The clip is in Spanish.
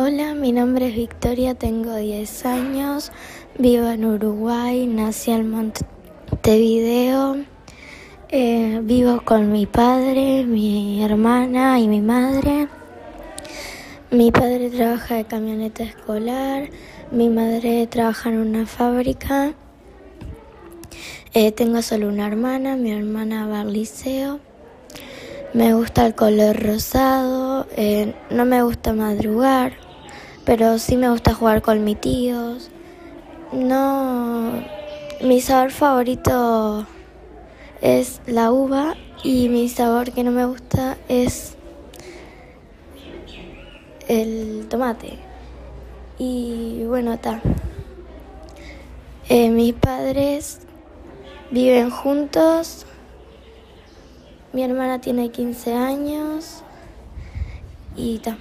Hola, mi nombre es Victoria, tengo 10 años, vivo en Uruguay, nací en Montevideo, eh, vivo con mi padre, mi hermana y mi madre. Mi padre trabaja de camioneta escolar, mi madre trabaja en una fábrica. Eh, tengo solo una hermana, mi hermana va al liceo. Me gusta el color rosado, eh, no me gusta madrugar, pero sí me gusta jugar con mis tíos. No, mi sabor favorito es la uva y mi sabor que no me gusta es el tomate. Y bueno, está. Eh, mis padres viven juntos. Mi hermana tiene 15 años y ta.